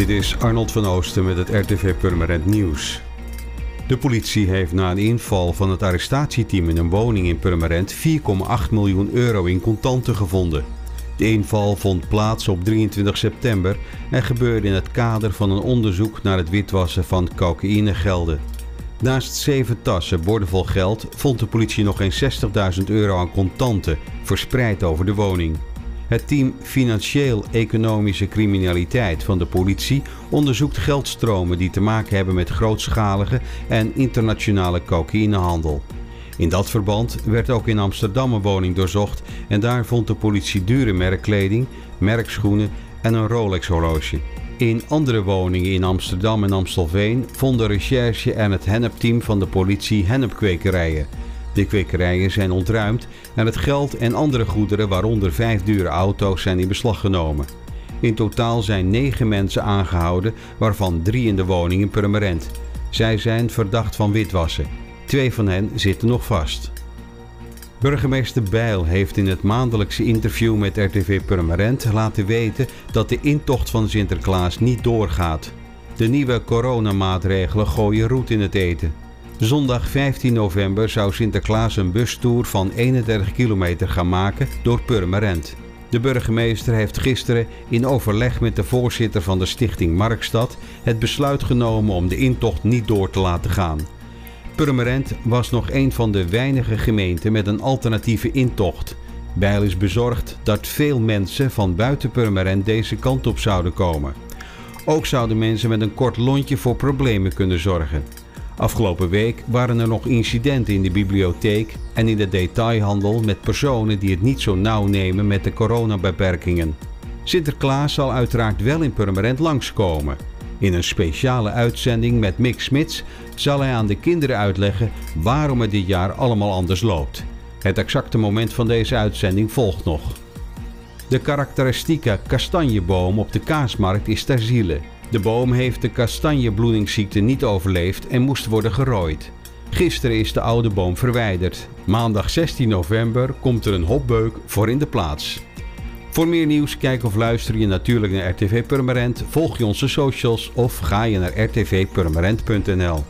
Dit is Arnold van Oosten met het RTV Purmerend Nieuws. De politie heeft na een inval van het arrestatieteam in een woning in Purmerend 4,8 miljoen euro in contanten gevonden. De inval vond plaats op 23 september en gebeurde in het kader van een onderzoek naar het witwassen van cocaïnegelden. Naast zeven tassen boordevol geld vond de politie nog eens 60.000 euro aan contanten verspreid over de woning. Het team Financieel-Economische Criminaliteit van de politie onderzoekt geldstromen die te maken hebben met grootschalige en internationale cocaïnehandel. In dat verband werd ook in Amsterdam een woning doorzocht en daar vond de politie dure merkkleding, merkschoenen en een Rolex-horloge. In andere woningen in Amsterdam en Amstelveen vonden recherche en het hennepteam van de politie hennepkwekerijen. De kwekerijen zijn ontruimd en het geld en andere goederen, waaronder vijf dure auto's, zijn in beslag genomen. In totaal zijn negen mensen aangehouden, waarvan drie in de woning in Purmerend. Zij zijn verdacht van witwassen. Twee van hen zitten nog vast. Burgemeester Bijl heeft in het maandelijkse interview met RTV Purmerend laten weten dat de intocht van Sinterklaas niet doorgaat. De nieuwe coronamaatregelen gooien roet in het eten. Zondag 15 november zou Sinterklaas een bustoer van 31 kilometer gaan maken door Purmerend. De burgemeester heeft gisteren in overleg met de voorzitter van de stichting Markstad het besluit genomen om de intocht niet door te laten gaan. Purmerend was nog een van de weinige gemeenten met een alternatieve intocht. Bijl is bezorgd dat veel mensen van buiten Purmerend deze kant op zouden komen. Ook zouden mensen met een kort lontje voor problemen kunnen zorgen. Afgelopen week waren er nog incidenten in de bibliotheek en in de detailhandel met personen die het niet zo nauw nemen met de coronabeperkingen. Sinterklaas zal uiteraard wel in Purmerend langskomen. In een speciale uitzending met Mick Smits zal hij aan de kinderen uitleggen waarom het dit jaar allemaal anders loopt. Het exacte moment van deze uitzending volgt nog. De karakteristieke kastanjeboom op de kaasmarkt is ter ziele. De boom heeft de kastanjebloedingsziekte niet overleefd en moest worden gerooid. Gisteren is de oude boom verwijderd. Maandag 16 november komt er een hopbeuk voor in de plaats. Voor meer nieuws kijk of luister je natuurlijk naar RTV Purmerend, volg je onze socials of ga je naar rtvpurmerend.nl.